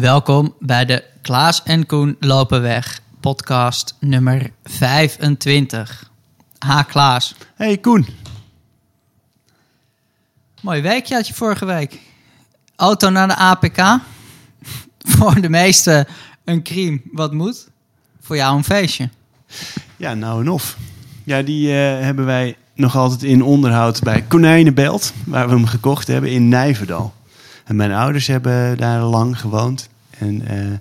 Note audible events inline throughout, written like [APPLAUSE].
Welkom bij de Klaas en Koen lopen weg podcast nummer 25. Ha Klaas. Hey Koen. Mooi weekje had je vorige week. Auto naar de APK. [LAUGHS] Voor de meesten een crime wat moet. Voor jou een feestje. Ja, nou en of. Ja, die uh, hebben wij nog altijd in onderhoud bij Konijnenbelt, waar we hem gekocht hebben in Nijverdal. En mijn ouders hebben daar lang gewoond. En uh,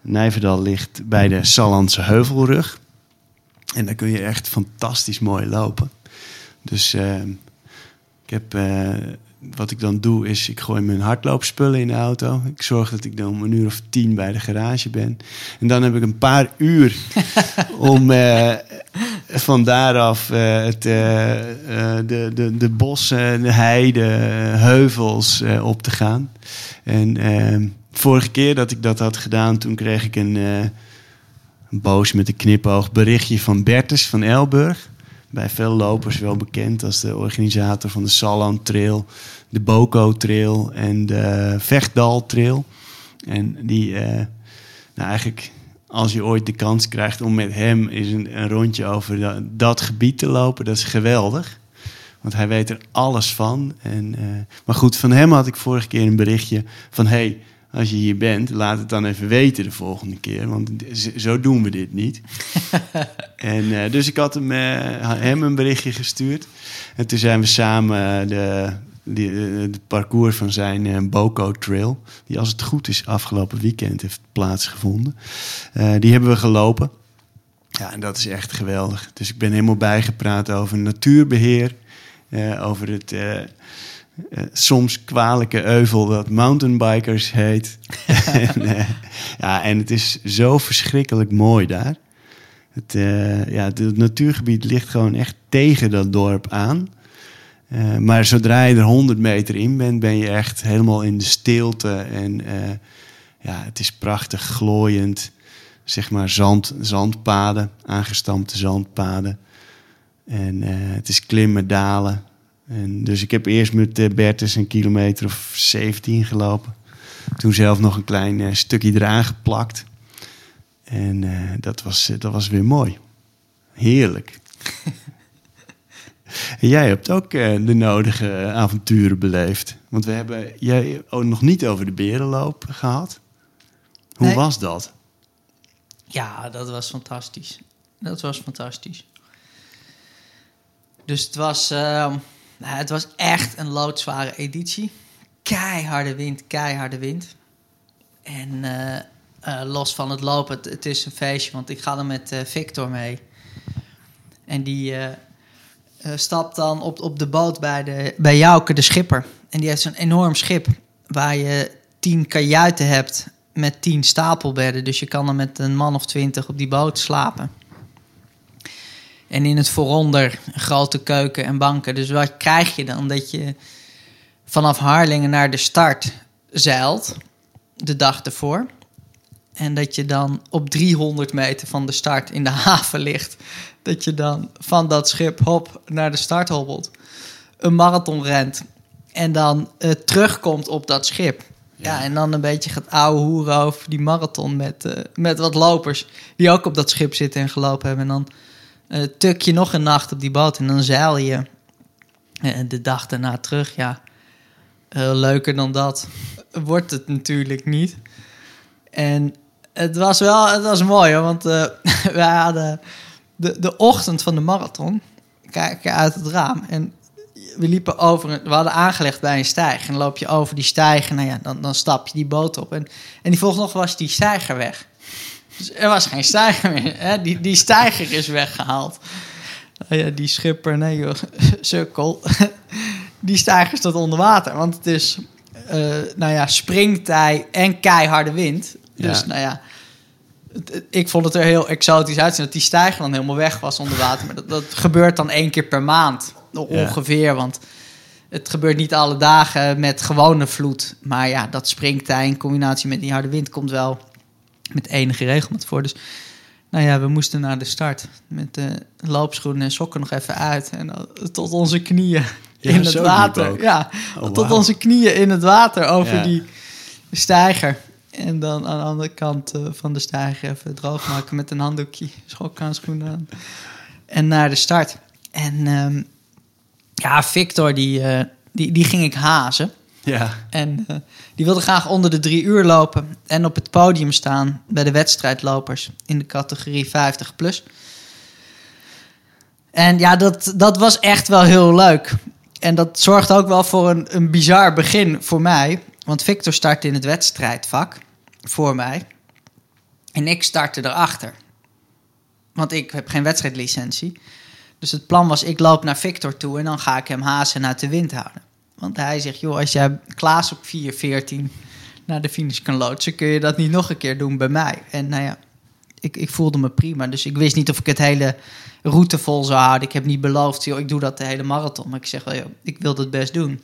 Nijverdal ligt bij de Sallandse Heuvelrug. En daar kun je echt fantastisch mooi lopen. Dus uh, ik heb, uh, wat ik dan doe, is ik gooi mijn hardloopspullen in de auto. Ik zorg dat ik dan om een uur of tien bij de garage ben. En dan heb ik een paar uur [LAUGHS] om uh, van daaraf het, de, de, de bossen, de heide, heuvels op te gaan. En ehm, vorige keer dat ik dat had gedaan, toen kreeg ik een, een boos met een knipoog berichtje van Bertus van Elburg. Bij veel lopers wel bekend als de organisator van de Salland Trail, de Boko Trail en de Vechtdal Trail. En die, uh, nou eigenlijk, als je ooit de kans krijgt om met hem eens een, rondje over dat, dat, gebied te lopen, dat is geweldig. Want hij weet er alles van. En, uh, maar goed, van hem had ik vorige keer een berichtje van: hey, als je hier bent, laat het dan even weten de volgende keer. Want zo doen we dit niet. [LAUGHS] en, uh, dus ik had hem, uh, hem een berichtje gestuurd. En toen zijn we samen de, de, de parcours van zijn uh, Boko Trail... die als het goed is afgelopen weekend heeft plaatsgevonden... die hebben we gelopen. Ja, en dat is echt geweldig. Dus ik ben helemaal bijgepraat over natuurbeheer... over het uh, soms kwalijke euvel dat mountainbikers heet. [LAUGHS] en, uh, ja, en het is zo verschrikkelijk mooi daar. Het, uh, ja, het, natuurgebied ligt gewoon echt tegen dat dorp aan. maar zodra je er 100 meter in bent, ben je echt helemaal in de stilte. En ja, het is prachtig glooiend. Zeg maar zand, zandpaden, aangestampte zandpaden. En het is klimmen, dalen. En dus ik heb eerst met uh, Bertus een kilometer of 17 gelopen. Toen zelf nog een klein uh, stukje eraan geplakt. En uh, dat, was, dat was weer mooi. Heerlijk. [LAUGHS] en jij hebt ook de nodige avonturen beleefd. Want we hebben jij ook nog niet over de berenloop gehad. Hoe nee. was dat? Ja, dat was fantastisch. Dat was fantastisch. Dus het was ehm, nou, het was echt een loodzware editie. Keiharde wind, keiharde wind. En uh, uh, los van het lopen, het, is een feestje, want ik ga er met uh, Victor mee. En die stapt dan op, op de boot bij, de, bij Jouke, de schipper. En die heeft zo'n enorm schip waar je tien kajuiten hebt met tien stapelbedden. Dus je kan er met een man of twintig op die boot slapen. En in het vooronder grote keuken en banken. Dus wat krijg je dan? Dat je vanaf Harlingen naar de start zeilt, de dag ervoor. En dat je dan op 300 meter van de start in de [LAUGHS] haven ligt. Dat je dan van dat schip hop naar de start hobbelt. Een marathon rent. En dan uh, terugkomt op dat schip. Ja. ja. en dan een beetje gaat ouwe hoeren over die marathon met, uh, met wat lopers. Die ook op dat schip zitten en gelopen hebben. En dan uh, tuk je nog een nacht op die boot en dan zeil je uh, de dag daarna terug. Ja, uh, leuker dan dat wordt het natuurlijk niet. En het was wel, het was mooi hoor, want [LAUGHS] wij hadden de, de ochtend van de marathon, kijken uit het raam en we liepen over, we hadden aangelegd bij een stijger. En loop je over die stijger, nou ja, dan, dan stap je die boot op. En, en die volgende nog was die stijger weg. Dus er was geen stijger meer. Hè? Die, die stijger is weggehaald. Nou ja, die schipper, nee joh, [LAUGHS] sukkel. [LAUGHS] Die stijger staat onder water. Want het is, uh, nou ja, springtij en keiharde wind. Dus ja. nou ja, ik vond het er heel exotisch uitzien dat die stijger dan helemaal weg was onder water. Maar dat, dat gebeurt dan één keer per maand ongeveer. Ja. Want het gebeurt niet alle dagen met gewone vloed. Maar ja, dat springtij in combinatie met die harde wind komt wel met enige regelmaat voor. Dus nou ja, we moesten naar de start met de loopschoenen en sokken nog even uit. En tot onze knieën ja, in het water. Ja, oh, tot wow. onze knieën in het water over ja. die stijger. En dan aan de andere kant eh, van de stijger even droog maken met een handdoekje. Schokhandschoenen aan. En naar de start. En ehm, ja, Victor, die, eh, die, die ging ik hazen. Ja, En eh, die wilde graag onder de drie uur lopen en op het podium staan bij de wedstrijdlopers in de categorie 50 plus. En ja, dat, dat was echt wel heel leuk. En dat zorgt ook wel voor een, een bizar begin voor mij. Want Victor startte in het wedstrijdvak voor mij. En ik startte erachter. Want ik heb geen wedstrijdlicentie. Dus het plan was, ik loop naar Victor toe en dan ga ik hem hazen en uit de wind houden. Want hij zegt, joh, als jij Klaas op 4.14 naar de finish kan loodsen... kun je dat niet nog een keer doen bij mij. En nou ja, ik, ik voelde me prima. Dus ik wist niet of ik het hele route vol zou houden. Ik heb niet beloofd, joh, ik doe dat de hele marathon. Maar ik zeg wel, joh, ik wil het best doen.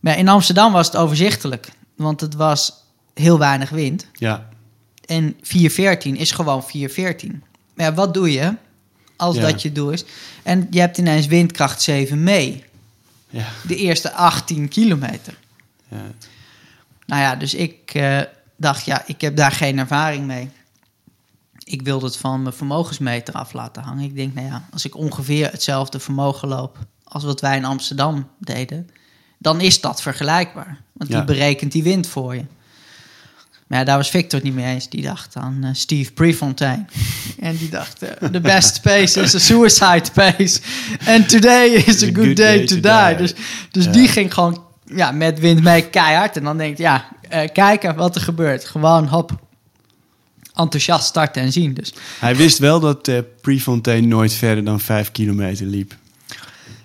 Maar in Amsterdam was het overzichtelijk. Want het was heel weinig wind. ja, En 414 is gewoon 414. Maar ja, wat doe je als Ja. dat je doel is? En je hebt ineens windkracht 7 mee. Ja, De eerste 18 kilometer. ja. Nou ja, dus ik eh, dacht, ja, ik heb daar geen ervaring mee. Ik wilde het van mijn vermogensmeter af laten hangen. Ik denk, nou ja, als ik ongeveer hetzelfde vermogen loop als wat wij in Amsterdam deden, dan is dat vergelijkbaar. Want die berekent die wind voor je. Maar ja, daar was Victor het niet mee eens. Die dacht aan eh, Steve Prefontaine. en die dacht, eh, the best pace is a suicide pace. And today is a good, day, to die. Dus, dus Ja. die ging gewoon ja, met wind mee keihard. En dan denkt, ja, eh, kijken wat er gebeurt. Gewoon, hop, enthousiast starten en zien. Dus Hij wist wel dat Prefontaine nooit verder dan vijf kilometer liep.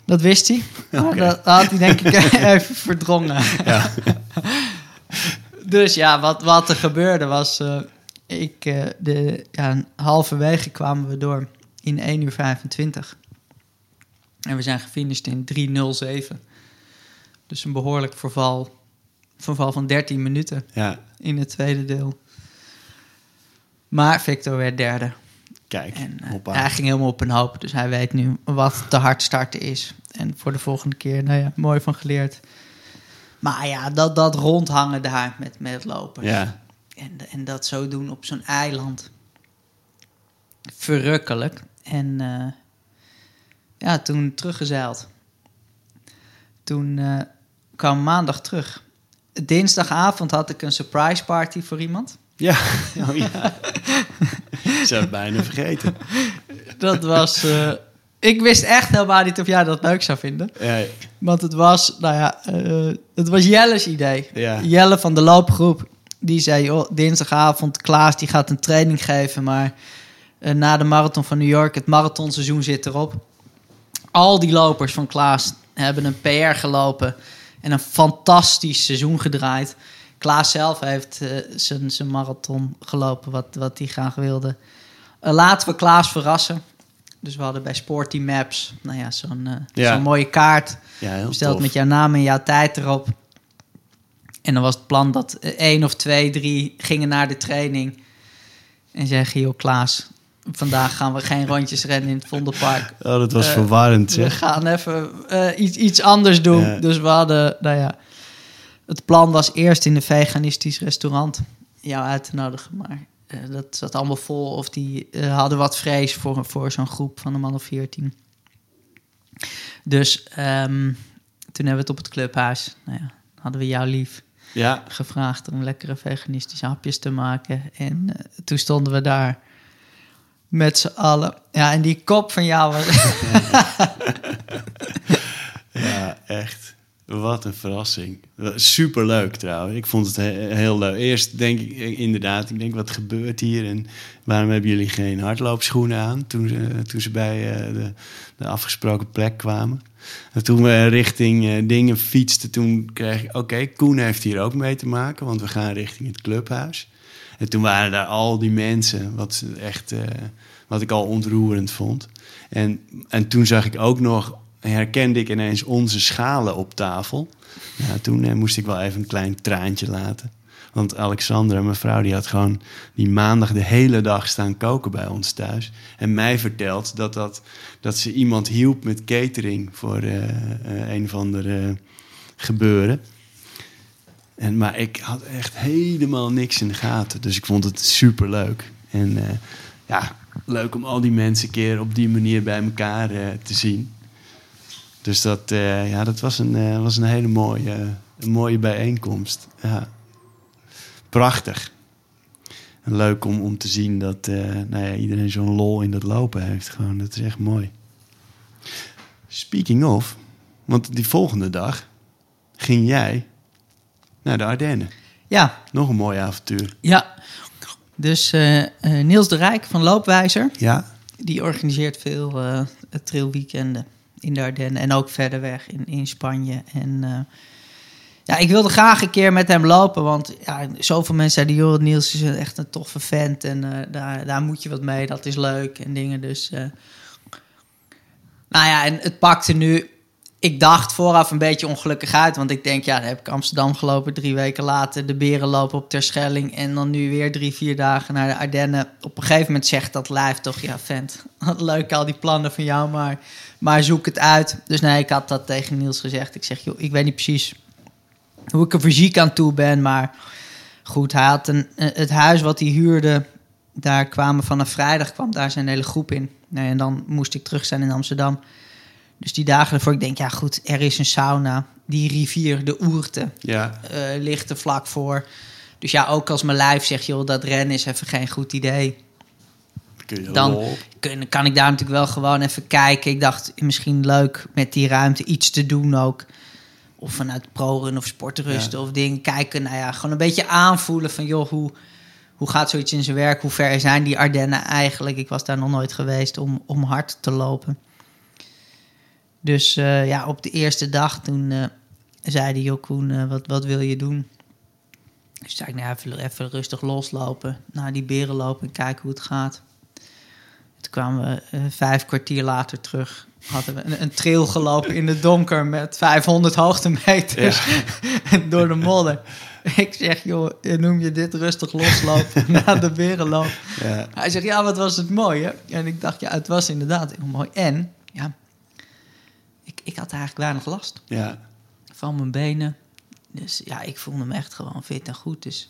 dat wist hij. [LAUGHS] Dat had hij denk ik [LAUGHS] even verdrongen. Ja. [LAUGHS] Dus ja, wat, wat er gebeurde was... eh, ik, eh, de, ja, halverwege kwamen we door in 1 uur 25. En we zijn gefinished in 3.07. Dus een behoorlijk verval, verval van 13 minuten ja, in het tweede deel. Maar Victor werd derde. kijk. En eh, hij ging helemaal op een hoop. Dus hij weet nu wat te hard starten is. En voor de volgende keer, nou ja, mooi van geleerd. Maar ja, dat, dat rondhangen daar met, met lopen. Ja, En, en dat zo doen op zo'n eiland. Verrukkelijk. En eh, ja, toen teruggezeild. Toen eh, kwam maandag terug. Dinsdagavond had ik een surprise party voor iemand. ja. [LAUGHS] Oh, ja. Ik zou het bijna vergeten. [LAUGHS] Dat was... eh, ik wist echt helemaal niet of jij dat leuk zou vinden. Ja, Want het was, nou ja, eh, het was Jelle's idee. Ja. Jelle van de loopgroep, die zei, joh, dinsdagavond, Klaas die gaat een training geven, maar eh, na de marathon van New York, het marathonseizoen zit erop. Al die lopers van Klaas hebben een PR gelopen en een fantastisch seizoen gedraaid. Klaas zelf heeft eh, zijn, zijn marathon gelopen, wat, wat hij graag wilde. Laten we Klaas verrassen. Dus we hadden bij Sporty Maps, nou ja, zo'n eh, Ja. zo'n mooie kaart ja heel besteld tof. met jouw naam en jouw tijd erop. En dan was het plan dat eh, één of twee, drie gingen naar de training. En zeggen, joh Klaas, vandaag gaan we geen rondjes rennen in het Vondelpark. [LAUGHS] Oh, dat was Eh, verwarrend, We zeg. gaan even iets, iets anders doen. Ja. Dus we hadden, nou ja, het plan was eerst in een veganistisch restaurant jou uit te nodigen. Maar dat zat allemaal vol of die eh, hadden wat vrees voor, voor zo'n groep van een man of veertien. Dus ehm, toen hebben we het op het clubhuis, nou ja, hadden we jou lief Ja, gevraagd om lekkere veganistische hapjes te maken. En eh, toen stonden we daar met z'n allen. Ja, en die kop van jou was... ja, [LAUGHS] echt. Wat een verrassing. Super leuk trouwens. Ik vond het he- heel leuk. Eerst denk ik eh, inderdaad, ik denk wat gebeurt hier en waarom hebben jullie geen hardloopschoenen aan toen ze, toen ze bij eh, de, de afgesproken plek kwamen. En toen we richting eh, dingen fietsten, toen kreeg ik, oké, Koen heeft hier ook mee te maken, want we gaan richting het clubhuis. En toen waren daar al die mensen, wat echt, eh, wat ik al ontroerend vond. En, en toen zag ik ook nog, herkende ik ineens onze schalen op tafel. Ja, toen eh, moest ik wel even een klein traantje laten. Want Alexandra, mijn vrouw, die had gewoon die maandag de hele dag staan koken bij ons thuis. En mij verteld dat, dat, dat ze iemand hielp met catering voor eh, eh, een of ander gebeuren. En, maar ik had echt helemaal niks in de gaten. Dus ik vond het super leuk. En ja, leuk om al die mensen een keer op die manier bij elkaar te zien. Dus dat, eh, ja, dat was, een, eh, was een hele mooie, een mooie bijeenkomst. Ja. Prachtig. En leuk om, om te zien dat eh, nou ja, iedereen zo'n lol in dat lopen heeft. Gewoon, dat is echt mooi. Speaking of, want die volgende dag ging jij naar de Ardennen. Ja, Nog een mooi avontuur. ja. Dus Niels de Rijk van Loopwijzer, Ja, die organiseert veel eh trailweekenden in de Ardennen en ook verder weg in, in Spanje. En eh, ja, ik wilde graag een keer met hem lopen, want ja, zoveel mensen zeiden, joh, Niels is echt een toffe vent en eh, daar, daar moet je wat mee, dat is leuk en dingen. Dus, eh, nou ja, en het pakte nu, ik dacht vooraf een beetje ongelukkig uit, want ik denk, ja, dan heb ik Amsterdam gelopen, drie weken later de beren lopen op Terschelling en dan nu weer drie, vier dagen naar de Ardennen. Op een gegeven moment zegt dat lijf toch, ja, vent, [LAUGHS] wat leuk al die plannen van jou, maar, maar zoek het uit. Dus nee, ik had dat tegen Niels gezegd. Ik zeg, joh, ik weet niet precies hoe ik er fysiek aan toe ben. Maar goed, hij had een, eh, het huis wat hij huurde. Daar kwamen vanaf vrijdag kwam daar zijn hele groep in. Nee, en dan moest ik terug zijn in Amsterdam. Dus die dagen ervoor, ik denk, ja goed, er is een sauna. Die rivier, de Oerte, ja, eh, ligt er vlak voor. Dus ja, ook als mijn lijf zegt, joh, dat rennen is even geen goed idee. kun je Dan-. Kun, kan ik daar natuurlijk wel gewoon even kijken. Ik dacht, misschien leuk met die ruimte iets te doen ook. Of vanuit ProRun of Sportrusten Ja. of dingen kijken. Nou ja, gewoon een beetje aanvoelen van, joh, hoe, hoe gaat zoiets in zijn werk? Hoe ver zijn die Ardennen eigenlijk? Ik was daar nog nooit geweest om, om hard te lopen. Dus eh, ja, op de eerste dag toen eh zei de joh, Koen, eh, wat, wat wil je doen? Dus zei ik, nou, even, even rustig loslopen. Naar die beren lopen en kijken hoe het gaat. Toen kwamen we vijf kwartier later terug. Hadden we een, een trail gelopen in het donker met 500 hoogtemeters [LAUGHS] door de modder. Ik zeg, joh, noem je dit rustig loslopen [LAUGHS] na de berenloop? Ja, Hij zegt, ja, wat was het mooi, hè? En ik dacht, ja, het was inderdaad heel mooi. En, ja, ik, had eigenlijk weinig last ja, van mijn benen. Dus ja, ik voelde me echt gewoon fit en goed. Dus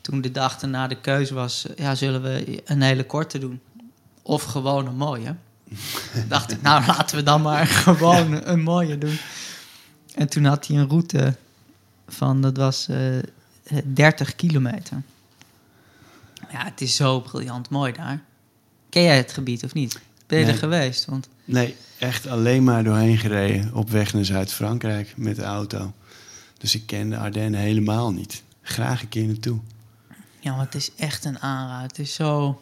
toen de dag erna de keuze was, eh, ja, zullen we een hele korte doen? Of gewoon een mooie? [LAUGHS] dacht ik, nou, laten we dan maar gewoon een mooie doen. En toen had hij een route van, dat was eh 30 kilometer. Ja, het is zo briljant mooi daar. Ken jij het gebied of niet? Ben je Nee. er geweest? Want Nee, echt alleen maar doorheen gereden op weg naar Zuid-Frankrijk met de auto. Dus ik ken de Ardennen helemaal niet. Graag een keer naartoe. Ja, maar het is echt een aanraad. Het is zo,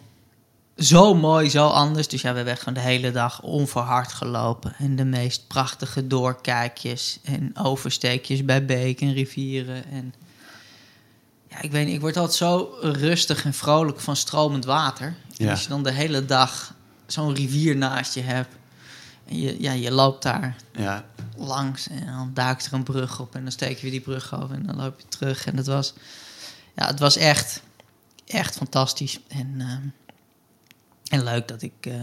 zo mooi, zo anders. Dus ja, we hebben echt gewoon de hele dag onverhard gelopen. En de meest prachtige doorkijkjes en oversteekjes bij beken en rivieren. En ja, ik weet niet, ik word altijd zo rustig en vrolijk van stromend water. En als je dan de hele dag zo'n rivier naast je hebt. Je, ja, je loopt daar Ja, langs en dan duikt er een brug op en dan steek je weer die brug over en dan loop je terug. En het was, ja, het was echt, echt fantastisch. En, ehm, en leuk dat ik eh,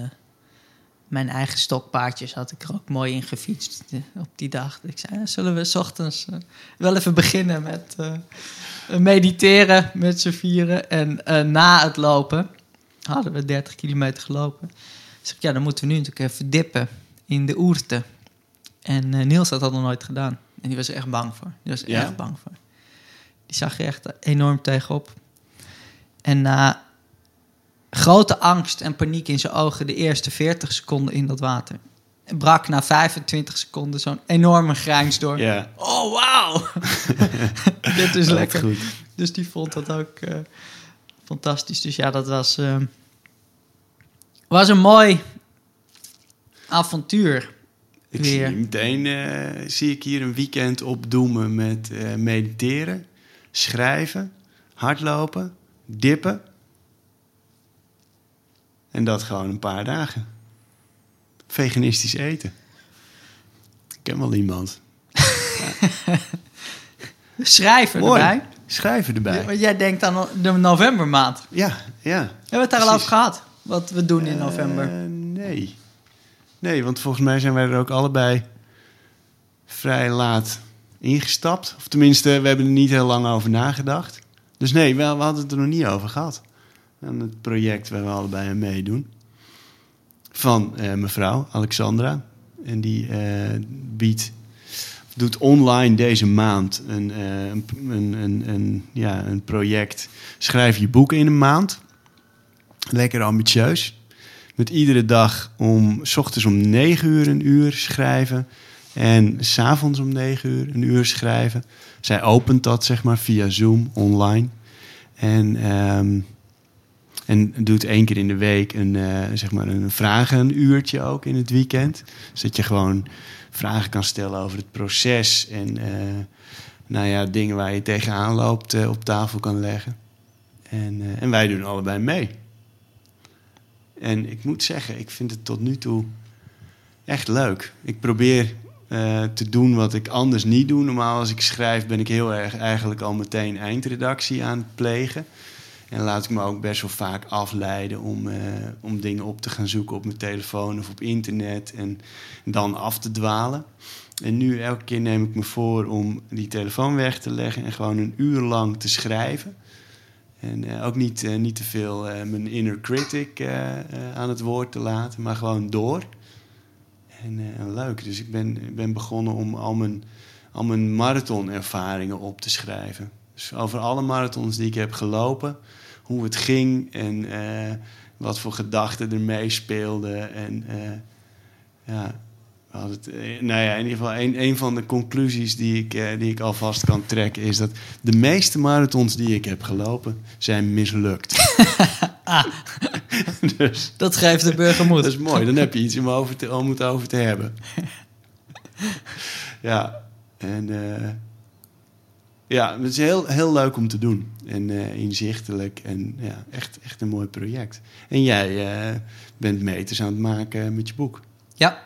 mijn eigen stokpaardjes had ik er ook mooi in gefietst op die dag. Ik zei, zullen we 's ochtends eh, wel even beginnen met eh, mediteren met z'n vieren. En na het lopen hadden we 30 kilometer gelopen. Dus ik, ja, dan moeten we nu natuurlijk even dippen in de oerte. En eh, Niels had dat nog nooit gedaan. En die was er echt bang voor. Die was er Ja? echt bang voor. Die zag er echt enorm tegenop. En na grote angst en paniek in zijn ogen... de eerste 40 seconden in dat water... brak na 25 seconden zo'n enorme grijns door. ja. Oh, wauw! [LAUGHS] Dit is lekker. goed. Dus die vond dat ook eh, fantastisch. Dus ja, dat was, eh, was een mooi avontuur. Ik Weer. zie meteen eh, zie ik hier een weekend opdoemen met eh, mediteren, schrijven, hardlopen, dippen. En dat gewoon een paar dagen. Veganistisch eten. Ik ken wel iemand. [LAUGHS] Schrijven Mooi. erbij. Schrijven erbij. Want jij denkt aan de novembermaand. Ja, ja. Hebben we het daar al over gehad? Wat we doen in november. Eh, nee. Nee, want volgens mij zijn wij er ook allebei vrij laat ingestapt. Of tenminste, we hebben er niet heel lang over nagedacht. Dus nee, we, hadden het er nog niet over gehad. Aan het project waar we allebei aan meedoen. Van eh, mevrouw Alexandra. En die eh, biedt, doet online deze maand een, eh, een, een, een, ja, een project. Schrijf je boek in een maand. Lekker ambitieus. Met iedere dag om, s ochtends om 9 uur een uur schrijven. En s'avonds om 9 uur een uur schrijven. Zij opent dat zeg maar via Zoom online. En, ehm, en doet één keer in de week een, eh, zeg maar een vragen een uurtje ook in het weekend. Zodat je gewoon vragen kan stellen over het proces. En eh, nou ja, dingen waar je tegenaan loopt eh, op tafel kan leggen. En, en wij doen allebei mee. En ik moet zeggen, ik vind het tot nu toe echt leuk. Ik probeer eh, te doen wat ik anders niet doe. Normaal als ik schrijf ben ik heel erg eigenlijk al meteen eindredactie aan het plegen. En laat ik me ook best wel vaak afleiden om, eh, om dingen op te gaan zoeken op mijn telefoon of op internet. En dan af te dwalen. En nu elke keer neem ik me voor om die telefoon weg te leggen en gewoon een uur lang te schrijven. En eh, ook niet, eh, niet te veel eh, mijn inner critic aan het woord te laten, maar gewoon door. En, leuk. Dus ik ben, ben begonnen om al mijn, al mijn marathonervaringen op te schrijven. Dus over alle marathons die ik heb gelopen, hoe het ging en wat voor gedachten er meespeelden. En ja, het, eh, nou ja, in ieder geval een, een van de conclusies die ik, eh, die ik alvast kan trekken is dat de meeste marathons die ik heb gelopen zijn mislukt. [LAUGHS] [LAUGHS] dus Dat geeft de burger moed. dat is mooi, dan heb je iets om, over te, om het over te hebben. [LAUGHS] ja, en eh, ja, het is heel, heel leuk om te doen. En inzichtelijk en ja, echt, echt een mooi project. En jij bent meters aan het maken met je boek. Ja.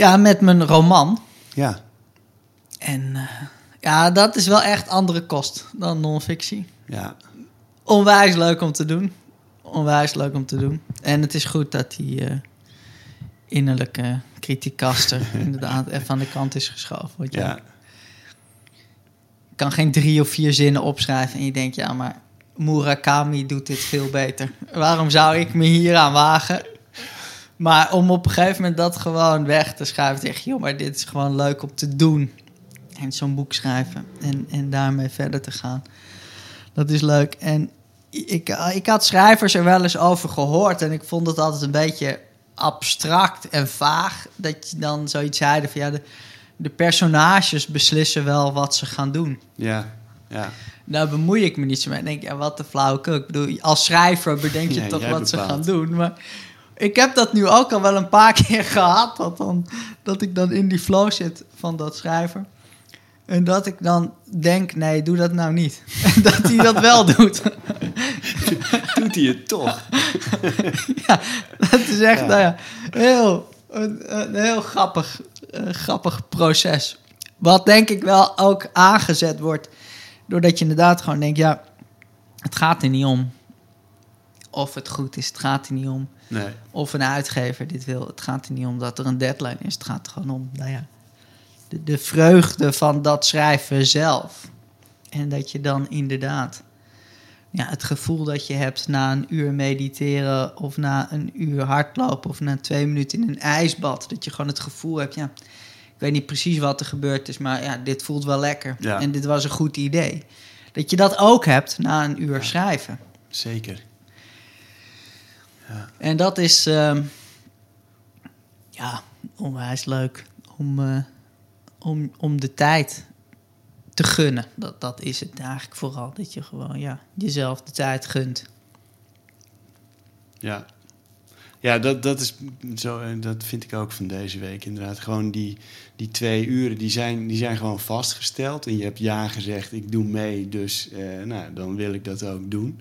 Ja, met mijn roman. Ja, En eh, ja, dat is wel echt andere kost dan non-fictie. ja, Onwijs leuk om te doen. Onwijs leuk om te doen. En het is goed dat die eh, innerlijke kritiekaster [LAUGHS] inderdaad even aan de kant is geschoven. Want ja, ja, je kan geen drie of vier zinnen opschrijven en je denkt, ja, maar Murakami doet dit veel beter. Waarom zou ik me hier aan wagen? Maar om op een gegeven moment dat gewoon weg te schrijven, zeg je, joh, maar dit is gewoon leuk om te doen. En zo'n boek schrijven en, en daarmee verder te gaan. Dat is leuk. En ik, ik had schrijvers er wel eens over gehoord en ik vond het altijd een beetje abstract en vaag. Dat je dan zoiets zeiden van ja, de, de personages beslissen wel wat ze gaan doen. ja, ja. Daar bemoei ik me niet zo mee. Ik denk, ja, wat de flauwekul. Ik bedoel, als schrijver bedenk je Ja, toch wat ze gaan doen. Maar ik heb dat nu ook al wel een paar [LAUGHS] keer gehad. Dat, dan, dat ik dan in die flow zit van dat schrijver. En dat ik dan denk, nee, doe dat nou niet. En [LAUGHS] dat hij dat wel doet. [LAUGHS] Doet hij het toch? ja, dat is echt Ja. Nou ja, heel, een, een heel grappig, eh, grappig proces. Wat denk ik wel ook aangezet wordt. Doordat je inderdaad gewoon denkt, ja, het gaat er niet om. Of het goed is, het gaat er niet om. Nee, Of een uitgever dit wil. Het gaat er niet om dat er een deadline is. Het gaat er gewoon om, nou ja, de, de vreugde van dat schrijven zelf. En dat je dan inderdaad ja, het gevoel dat je hebt na een uur mediteren... of na een uur hardlopen of na twee minuten in een ijsbad... dat je gewoon het gevoel hebt, ja, ik weet niet precies wat er gebeurd is... maar ja, dit voelt wel lekker Ja. en dit was een goed idee. Dat je dat ook hebt na een uur schrijven. zeker. En dat is ehm, ja, onwijs leuk om, eh, om, om de tijd te gunnen. Dat, dat is het eigenlijk vooral. Dat je gewoon ja, jezelf de tijd gunt. Ja, ja dat, dat, is zo, dat vind ik ook van deze week inderdaad. Gewoon die, die twee uren, die zijn, die zijn gewoon vastgesteld. En je hebt ja gezegd, ik doe mee, dus eh, nou, dan wil ik dat ook doen.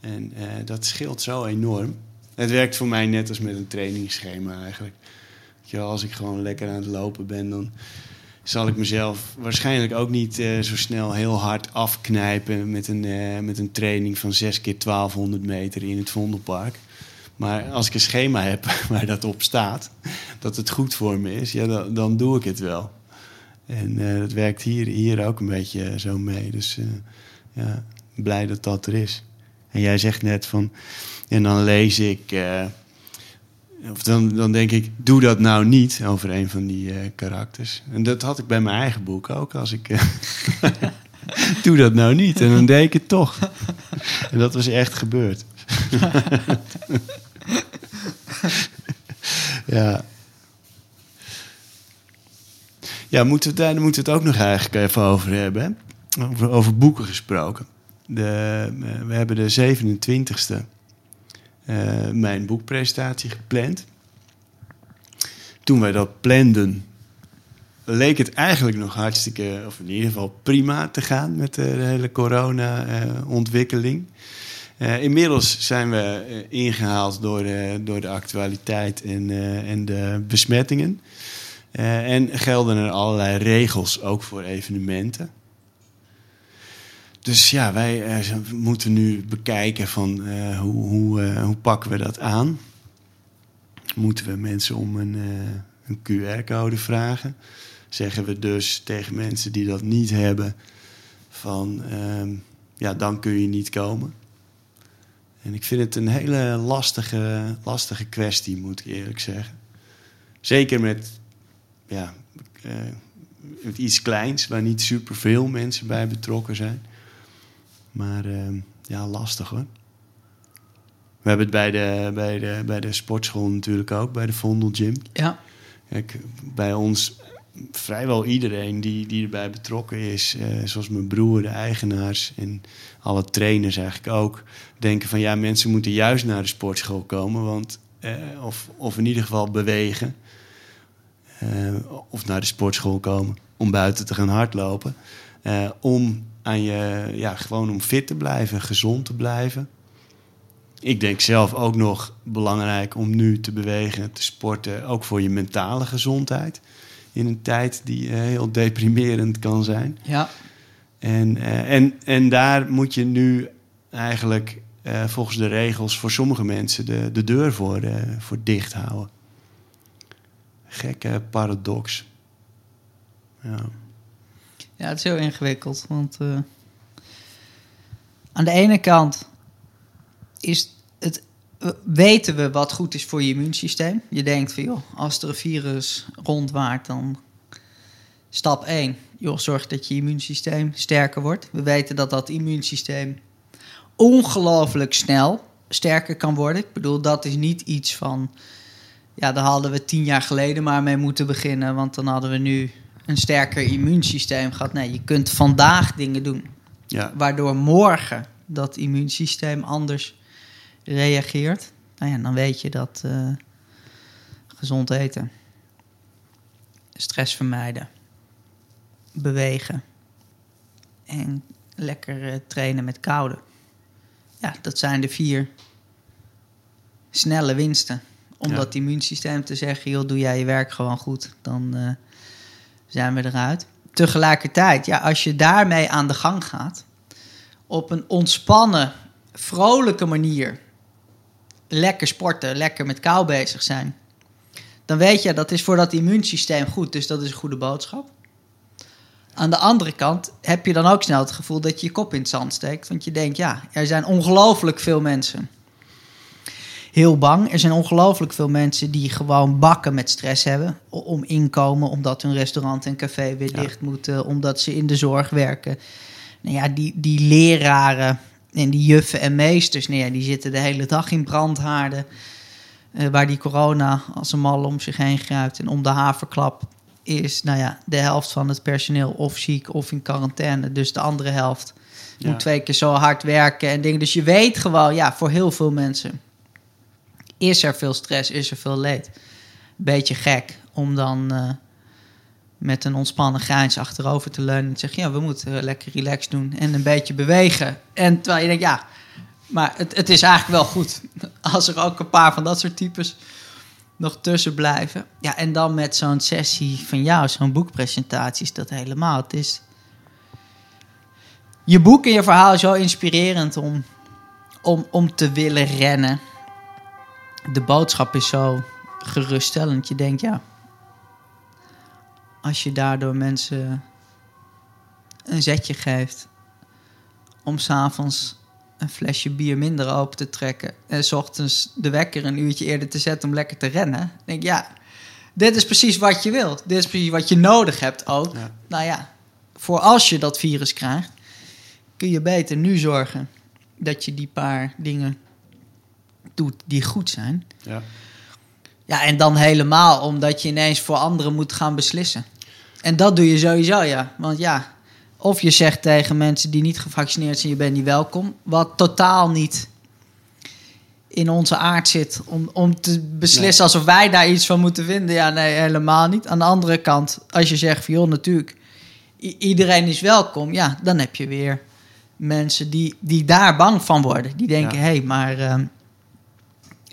En eh, dat scheelt zo enorm. Het werkt voor mij net als met een trainingsschema eigenlijk. Als ik gewoon lekker aan het lopen ben, dan zal ik mezelf waarschijnlijk ook niet eh, zo snel heel hard afknijpen met een, eh, met een training van 6 keer 1200 meter in het Vondelpark. Maar als ik een schema heb [LAUGHS] waar dat op staat, dat het goed voor me is, ja, dan, dan doe ik het wel. En uh, dat werkt hier, hier ook een beetje zo mee. Dus ja, blij dat dat er is. En jij zegt net van, en dan lees ik, uh, of dan, dan denk ik, doe dat nou niet over een van die karakters. En dat had ik bij mijn eigen boek ook. Als ik, [LAUGHS] doe dat nou niet. En dan deed ik het toch. [LAUGHS] en dat was echt gebeurd. [LAUGHS] ja. Ja, moeten we, daar moeten we het ook nog eigenlijk even over hebben. Over, over boeken gesproken. De, eh, we hebben de 27e uh, eh, mijn boekpresentatie gepland. Toen wij dat planden, leek het eigenlijk nog hartstikke, of in ieder geval prima te gaan met de, hele corona-ontwikkeling. Uh, inmiddels zijn we ingehaald door, door de actualiteit en, en de besmettingen. En gelden er allerlei regels ook voor evenementen. Dus ja, wij uh, moeten nu bekijken van uh, hoe, hoe, hoe pakken we dat aan. Moeten we mensen om een, een QR-code vragen? Zeggen we dus tegen mensen die dat niet hebben van ehm, ja, dan kun je niet komen. En ik vind het een hele lastige, lastige kwestie, moet ik eerlijk zeggen. Zeker met ja, iets kleins waar niet superveel mensen bij betrokken zijn. Maar uh, ja, lastig hoor. We hebben het bij de, bij, de, bij de sportschool natuurlijk ook, bij de Vondel Gym. Ja. Kijk, bij ons vrijwel iedereen die, die erbij betrokken is, uh, zoals mijn broer, de eigenaars en alle trainers eigenlijk ook, denken van ja, mensen moeten juist naar de sportschool komen, want, uh, of, of in ieder geval bewegen. Uh, of naar de sportschool komen om buiten te gaan hardlopen. Uh, om aan je, ja, gewoon om fit te blijven, gezond te blijven. Ik denk zelf ook nog belangrijk om nu te bewegen, te sporten, ook voor je mentale gezondheid. In een tijd die uh, heel deprimerend kan zijn. Ja. En, en, en daar moet je nu eigenlijk volgens de regels voor sommige mensen de, de deur voor, voor dicht houden gekke paradox. Ja. Ja, het is heel ingewikkeld. Want uh, aan de ene kant is het, weten we wat goed is voor je immuunsysteem. Je denkt van, joh, als er een virus rondwaart, dan stap 1. Joh, zorg dat je immuunsysteem sterker wordt. We weten dat dat immuunsysteem ongelooflijk snel sterker kan worden. Ik bedoel, dat is niet iets van ja, daar hadden we tien jaar geleden maar mee moeten beginnen. Want dan hadden we nu een sterker immuunsysteem gehad. Nee, je kunt vandaag dingen doen. Ja. Waardoor morgen dat immuunsysteem anders reageert. Nou ja, dan weet je dat uh, gezond eten, stress vermijden, bewegen en lekker uh, trainen met koude. Ja, dat zijn de vier snelle winsten om ja. dat immuunsysteem te zeggen: joh, doe jij je werk gewoon goed, dan uh, zijn we eruit. Tegelijkertijd, ja, als je daarmee aan de gang gaat, op een ontspannen, vrolijke manier, lekker sporten, lekker met kou bezig zijn, dan weet je dat is voor dat immuunsysteem goed. Dus dat is een goede boodschap. Aan de andere kant heb je dan ook snel het gevoel dat je je kop in het zand steekt. Want je denkt, ja, er zijn ongelooflijk veel mensen heel bang. Er zijn ongelooflijk veel mensen die gewoon bakken met stress hebben om inkomen, omdat hun restaurant en café weer dicht moeten, omdat ze in de zorg werken. Nou ja, die, die leraren en die juffen en meesters, nou ja, die zitten de hele dag in brandhaarden. Uh, waar die corona als een mal om zich heen grijpt. En om de haverklap is nou ja, de helft van het personeel of ziek of in quarantaine. Dus de andere helft ja. moet twee keer zo hard werken en dingen. Dus je weet gewoon, ja, voor heel veel mensen is er veel stress, is er veel leed. Beetje gek om dan uh, met een ontspannen grijns achterover te leunen en te zeggen: Ja, we moeten lekker relaxed doen en een beetje bewegen. En terwijl je denkt: Ja, maar het, het is eigenlijk wel goed [LAUGHS] als er ook een paar van dat soort types nog tussen blijven. Ja, en dan met zo'n sessie van jou, zo'n boekpresentatie, is dat helemaal. Het is. Je boek en je verhaal is zo inspirerend om, om, om te willen rennen de boodschap is zo geruststellend. Je denkt, ja, als je daardoor mensen een zetje geeft om s'avonds een flesje bier minder open te trekken en s ochtends de wekker een uurtje eerder te zetten om lekker te rennen, dan denk ik ja, dit is precies wat je wilt. Dit is precies wat je nodig hebt ook. Ja. Nou ja, voor als je dat virus krijgt, kun je beter nu zorgen dat je die paar dingen doet die goed zijn. Ja. Ja, en dan helemaal omdat je ineens voor anderen moet gaan beslissen. En dat doe je sowieso, ja. Want ja, of je zegt tegen mensen die niet gevaccineerd zijn, je bent niet welkom. Wat totaal niet in onze aard zit om, om te beslissen Nee. alsof wij daar iets van moeten vinden. Ja, nee, helemaal niet. Aan de andere kant, als je zegt van joh, natuurlijk, iedereen is welkom. Ja, dan heb je weer mensen die, die daar bang van worden. Die denken, Ja. hé, hey, maar... ehm,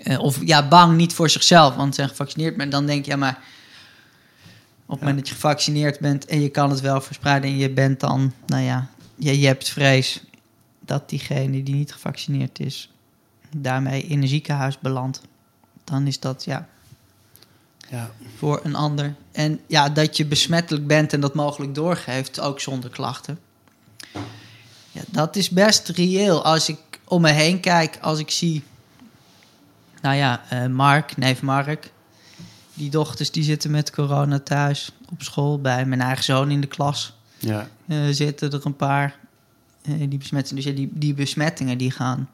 eh, of ja, bang niet voor zichzelf, want ze zijn gevaccineerd. Maar dan denk je, ja, maar op het moment dat je gevaccineerd bent en je kan het wel verspreiden en je bent dan, nou ja, je, je hebt vrees dat diegene die niet gevaccineerd is, daarmee in een ziekenhuis belandt. Dan is dat ja Ja. voor een ander. En ja, dat je besmettelijk bent en dat mogelijk doorgeeft, ook zonder klachten. Ja, dat is best reëel. Als ik om me heen kijk, als ik zie... Nou ja, eh, Mark, neef Mark. Die dochters die zitten met corona thuis op school. Bij mijn eigen zoon in de klas Ja. eh, zitten er een paar eh, die besmetten. Dus ja, die, die besmettingen die gaan,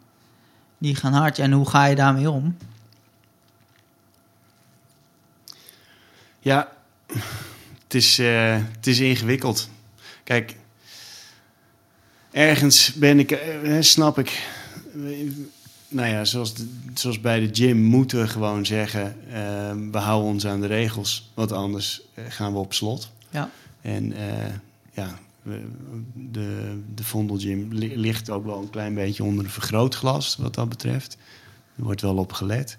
die gaan hard. En hoe ga je daarmee om? Ja, het is, het is ingewikkeld. Kijk, ergens ben ik, snap ik. Nou ja, zoals, de- zoals bij de gym moeten we gewoon zeggen: eh, we houden ons aan de regels, want anders eh, gaan we op slot. Ja. En eh, ja, we- de, de Vondel Gym li- ligt ook wel een klein beetje onder een vergrootglas wat dat betreft. Er wordt wel op gelet.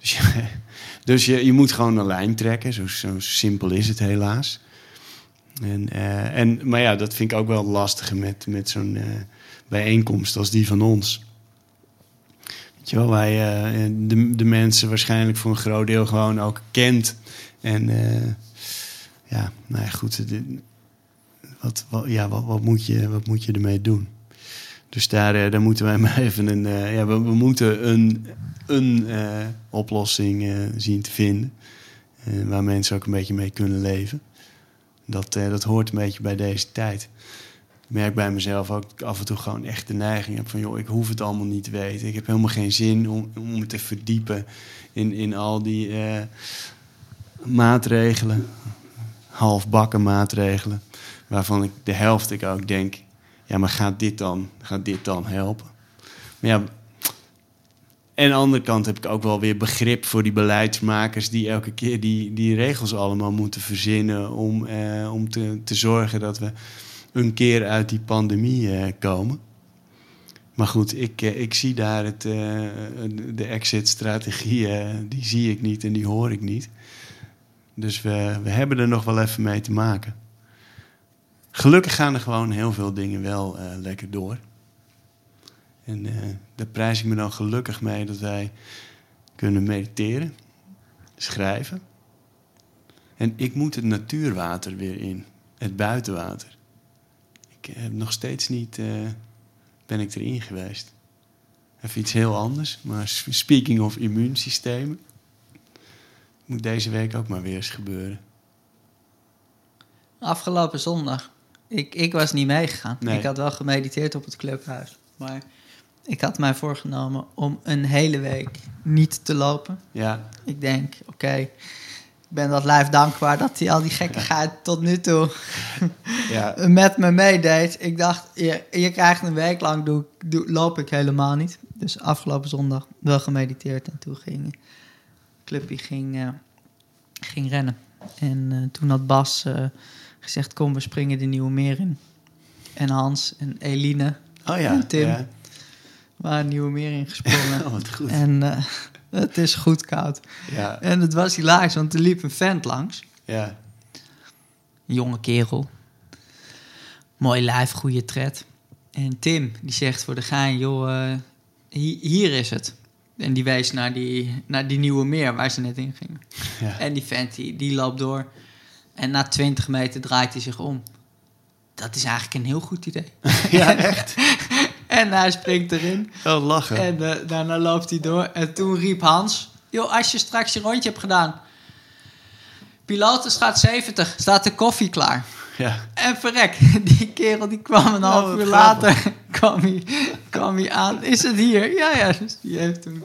Dus, je, [LAUGHS] dus je, je moet gewoon een lijn trekken. Zo, zo simpel is het helaas. En, eh, en, maar ja, dat vind ik ook wel lastig met, met zo'n bijeenkomst als die van ons. Je wij eh, de, de mensen waarschijnlijk voor een groot deel gewoon ook kent. En eh, ja, nou ja, goed. wat, wat, ja, wat, wat, moet je, wat moet je ermee doen? Dus daar, eh, daar moeten wij [LAUGHS] maar even een. ja, we, we moeten een, een oplossing zien te vinden. waar mensen ook een beetje mee kunnen leven. Dat, dat hoort een beetje bij deze tijd. Merk bij mezelf ook af en toe gewoon echt de neiging heb van... joh, ik hoef het allemaal niet te weten. Ik heb helemaal geen zin om, om me te verdiepen in, in al die eh, maatregelen. Halfbakken maatregelen. Waarvan ik de helft ik ook denk... ja, maar gaat dit dan, gaat dit dan helpen? Maar ja, en aan de andere kant heb ik ook wel weer begrip voor die beleidsmakers die elke keer die, die regels allemaal moeten verzinnen om, eh, om te, te zorgen dat we een keer uit die pandemie eh, komen. Maar goed, ik, eh, ik zie daar het, eh, de exit-strategie, die zie ik niet en die hoor ik niet. Dus we, we hebben er nog wel even mee te maken. Gelukkig gaan er gewoon heel veel dingen wel lekker door. En daar prijs ik me dan gelukkig mee dat wij kunnen mediteren, schrijven. En ik moet het natuurwater weer in, het buitenwater. Ik heb nog steeds niet, eh, ben ik erin geweest. Even iets heel anders, maar speaking of immuunsystemen, moet deze week ook maar weer eens gebeuren. Afgelopen zondag. Ik, ik was niet meegegaan. Nee. Ik had wel gemediteerd op het clubhuis. Maar ik had mij voorgenomen om een hele week niet te lopen. Ja, Ik denk, oké, ben dat lijf dankbaar dat hij al die gekkigheid [LAUGHS] tot nu toe ja, [LAUGHS] met me meedeed. Ik dacht, je, je krijgt een week lang, doe, loop ik helemaal niet. Dus afgelopen zondag wel gemediteerd en toen ging Clubje ging, eh, ging rennen. En eh, toen had Bas eh, gezegd, kom we springen de Nieuwe Meer in. En Hans en Eline oh ja, En Tim. ja. waren Nieuwe Meer ingesprongen. [LAUGHS] Oh, wat goed. en [LAUGHS] het is goed koud. Ja, En het was hilarisch, want er liep een vent langs. ja, Een jonge kerel. Mooi lijf, goede tred. En Tim, die zegt voor de gein, joh, eh, hi- hier is het. En die wees naar die, naar die nieuwe meer waar ze net in gingen. [LAUGHS] ja. En die vent, die, die loopt door. En na 20 meter draait hij zich om. Dat is eigenlijk een heel goed idee. [LAUGHS] Ja, echt. En hij springt erin. Wel lachen. En eh, daarna loopt hij door. En toen riep Hans... Joh, als je straks je rondje hebt gedaan... Piloten gaat 70, staat de koffie klaar. Ja. En verrek, [LAUGHS] die kerel die kwam een half wat uur later [LAUGHS] kwam hij, kwam hij aan. Is het hier? Ja, ja. Dus die heeft toen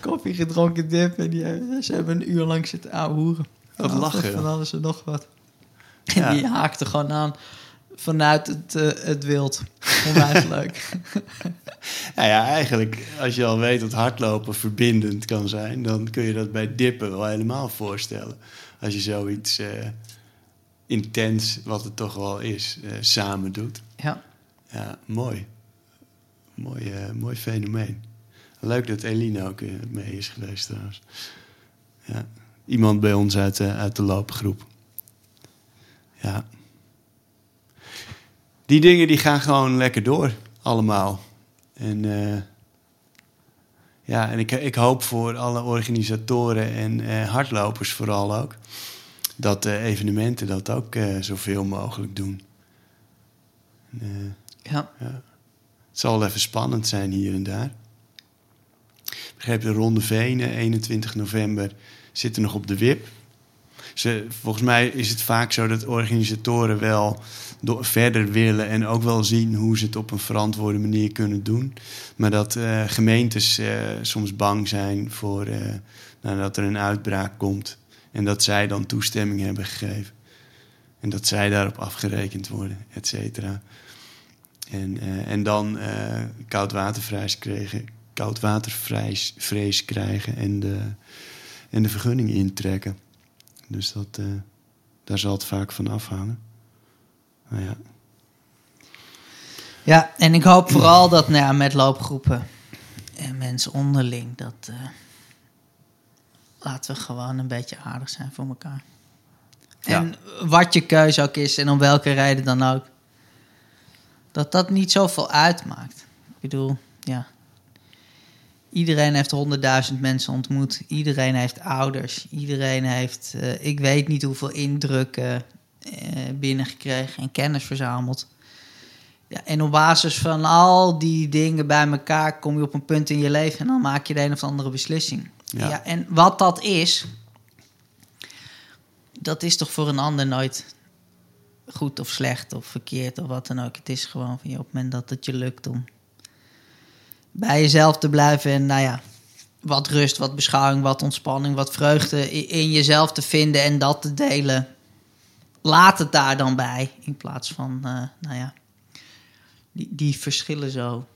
koffie gedronken, dip. En die, heeft- ze hebben een uur lang zitten aanhoeren. Wat lachen, Van alles en nog wat. Ja. En die haakte gewoon aan vanuit het, eh, het wild. Onwijs [LAUGHS] leuk. Nou ja, eigenlijk, als je al weet dat hardlopen verbindend kan zijn, dan kun je dat bij dippen wel helemaal voorstellen. Als je zoiets eh, intens, wat het toch wel is, eh, samen doet. Ja. Ja, mooi. Mooi, mooi fenomeen. Leuk dat Eline ook mee is geweest trouwens. Ja. Iemand bij ons uit, de uit de loopgroep. Ja. Die dingen die gaan gewoon lekker door, allemaal. En eh, ja, en ik, ik hoop voor alle organisatoren en eh, hardlopers vooral ook... dat de evenementen dat ook eh, zoveel mogelijk doen. En, eh, ja. het zal wel even spannend zijn hier en daar. Ik begreep de Ronde Venen, 21 november, zitten nog op de wip. Ze, volgens mij is het vaak zo dat organisatoren wel door, verder willen en ook wel zien hoe ze het op een verantwoorde manier kunnen doen. Maar dat eh, gemeentes eh, soms bang zijn voor eh, nou, dat er een uitbraak komt en dat zij dan toestemming hebben gegeven. En dat zij daarop afgerekend worden, et cetera. En, en dan koudwatervrees vrees krijgen en de, en de vergunning intrekken. Dus dat, eh, daar zal het vaak van afhangen. Nou ja, Ja, en ik hoop vooral dat nou ja, met loopgroepen en mensen onderling, dat eh, laten we gewoon een beetje aardig zijn voor elkaar. Ja. En wat je keuze ook is en om welke reden dan ook, dat dat niet zoveel uitmaakt. Ik bedoel, ja. Iedereen heeft honderdduizend mensen ontmoet. Iedereen heeft ouders. Iedereen heeft, eh, ik weet niet hoeveel indrukken eh, binnengekregen en kennis verzameld. Ja, en op basis van al die dingen bij elkaar kom je op een punt in je leven en dan maak je de een of andere beslissing. Ja. Ja. en wat dat is, dat is toch voor een ander nooit goed of slecht of verkeerd of wat dan ook. Het is gewoon van je op het moment dat het je lukt om bij jezelf te blijven en nou ja, wat rust, wat beschouwing, wat ontspanning, wat vreugde in jezelf te vinden en dat te delen. Laat het daar dan bij in plaats van, eh, nou ja, die, die verschillen zo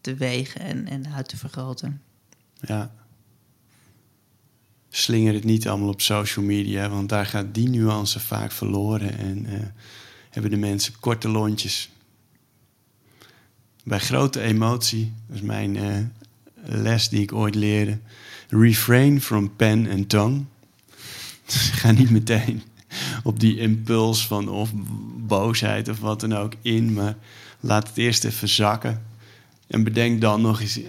te wegen en, en uit te vergroten. ja. Slinger het niet allemaal op social media, want daar gaat die nuance vaak verloren en eh, hebben de mensen korte lontjes. Bij grote emotie, dat is mijn eh, les die ik ooit leerde. Refrain from pen and tongue. [LAUGHS] Dus ga niet meteen op die impuls van of boosheid of wat dan ook in, maar laat het eerst even zakken. En bedenk dan nog eens,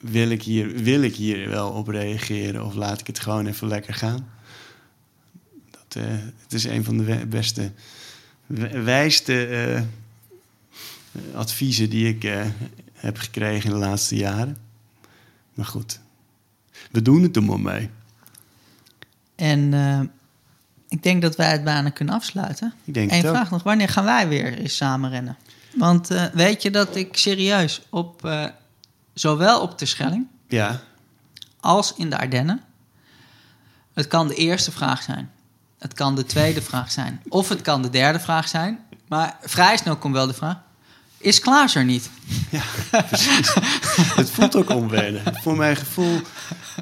wil ik hier, wil ik hier wel op reageren of laat ik het gewoon even lekker gaan? Dat, eh, het is een van de beste, wijste eh, adviezen die ik eh, heb gekregen in de laatste jaren. Maar goed, we doen het er maar mee. En eh, ik denk dat wij het bijna kunnen afsluiten. Ik denk Eén het ook. vraag nog, wanneer gaan wij weer eens samen rennen? Want eh, weet je dat ik serieus op, eh, zowel op de Schelling Ja, als in de Ardennen, het kan de eerste vraag zijn, het kan de tweede vraag zijn, of het kan de derde vraag zijn, maar vrij snel komt wel de vraag, is Klaas er niet? ja [LAUGHS] precies. het voelt ook onwennig. Voor mijn gevoel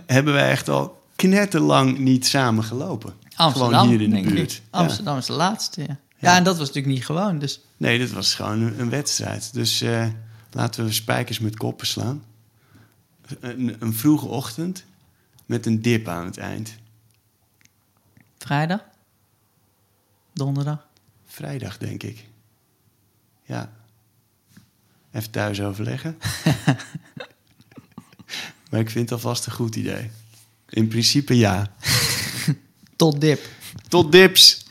hebben wij echt al knetterlang niet samen gelopen. Amsterdam, Gewoon hier in de buurt. Ja. Amsterdam is de laatste, ja. ja. Ja. en dat was natuurlijk niet gewoon, dus Nee, dit was gewoon een, een wedstrijd. Dus eh, laten we spijkers met koppen slaan. Een, een vroege ochtend met een dip aan het eind. vrijdag, donderdag. Vrijdag, denk ik. Ja. Even thuis overleggen. [LAUGHS] maar ik vind het alvast een goed idee. In principe ja. Tot dip. Tot dips!